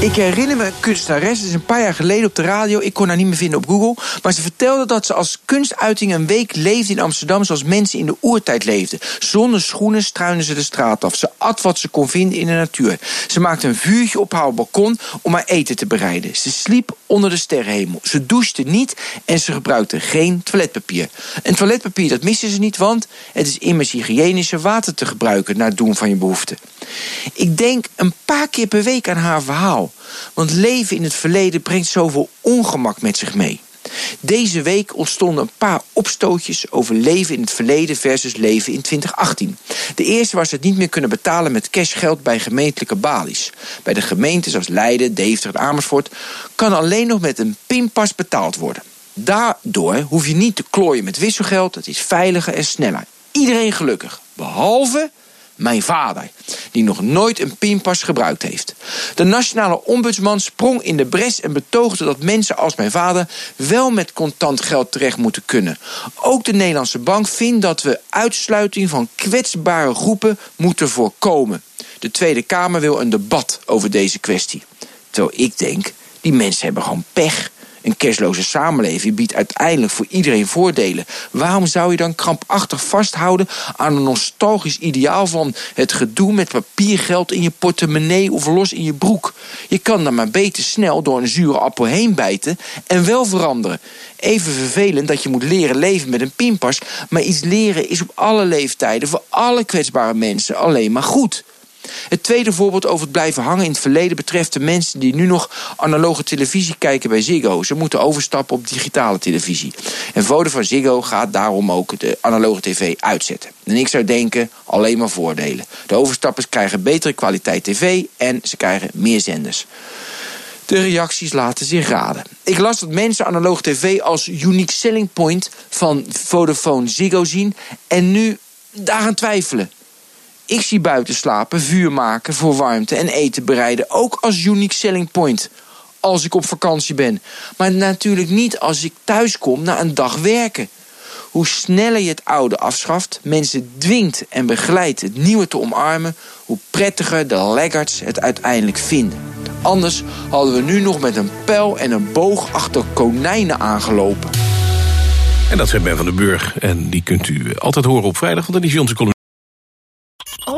Ik herinner me een kunstenares, is een paar jaar geleden op de radio. Ik kon haar niet meer vinden op Google. Maar ze vertelde dat ze als kunstuiting een week leefde in Amsterdam zoals mensen in de oertijd leefden. Zonder schoenen struinen ze de straat af. Ze at wat ze kon vinden in de natuur. Ze maakte een vuurtje op haar balkon om haar eten te bereiden. Ze sliep onder de sterrenhemel. Ze douchte niet en ze gebruikte geen toiletpapier. En toiletpapier dat miste ze niet, want het is immers hygiënische water te gebruiken na het doen van je behoeften. Ik denk een paar keer per week aan haar verhaal. Want leven in het verleden brengt zoveel ongemak met zich mee. Deze week ontstonden een paar opstootjes over leven in het verleden versus leven in 2018. De eerste was het niet meer kunnen betalen met cashgeld bij gemeentelijke balies. Bij de gemeenten zoals Leiden, Deventer en Amersfoort kan alleen nog met een pinpas betaald worden. Daardoor hoef je niet te klooien met wisselgeld, het is veiliger en sneller. Iedereen gelukkig, behalve mijn vader, die nog nooit een pinpas gebruikt heeft. De nationale ombudsman sprong in de bres en betoogde dat mensen als mijn vader wel met contant geld terecht moeten kunnen. Ook de Nederlandse bank vindt dat we uitsluiting van kwetsbare groepen moeten voorkomen. De Tweede Kamer wil een debat over deze kwestie. Terwijl ik denk, die mensen hebben gewoon pech. Een cashloze samenleving biedt uiteindelijk voor iedereen voordelen. Waarom zou je dan krampachtig vasthouden aan een nostalgisch ideaal van het gedoe met papiergeld in je portemonnee of los in je broek? Je kan dan maar beter snel door een zure appel heen bijten en wel veranderen. Even vervelend dat je moet leren leven met een pinpas, maar iets leren is op alle leeftijden voor alle kwetsbare mensen alleen maar goed. Het tweede voorbeeld over het blijven hangen in het verleden betreft de mensen die nu nog analoge televisie kijken bij Ziggo. Ze moeten overstappen op digitale televisie. En Vodafone Ziggo gaat daarom ook de analoge tv uitzetten. En ik zou denken, alleen maar voordelen. De overstappers krijgen betere kwaliteit tv en ze krijgen meer zenders. De reacties laten zich raden. Ik las dat mensen analoge tv als unique selling point van Vodafone Ziggo zien en nu daaraan twijfelen. Ik zie buiten slapen, vuur maken voor warmte en eten bereiden ook als unique selling point. Als ik op vakantie ben. Maar natuurlijk niet als ik thuis kom na een dag werken. Hoe sneller je het oude afschaft, mensen dwingt en begeleidt het nieuwe te omarmen, hoe prettiger de laggards het uiteindelijk vinden. Anders hadden we nu nog met een pijl en een boog achter konijnen aangelopen. En dat zijn Ben van den Burg. En die kunt u altijd horen op vrijdag, want dan is onze.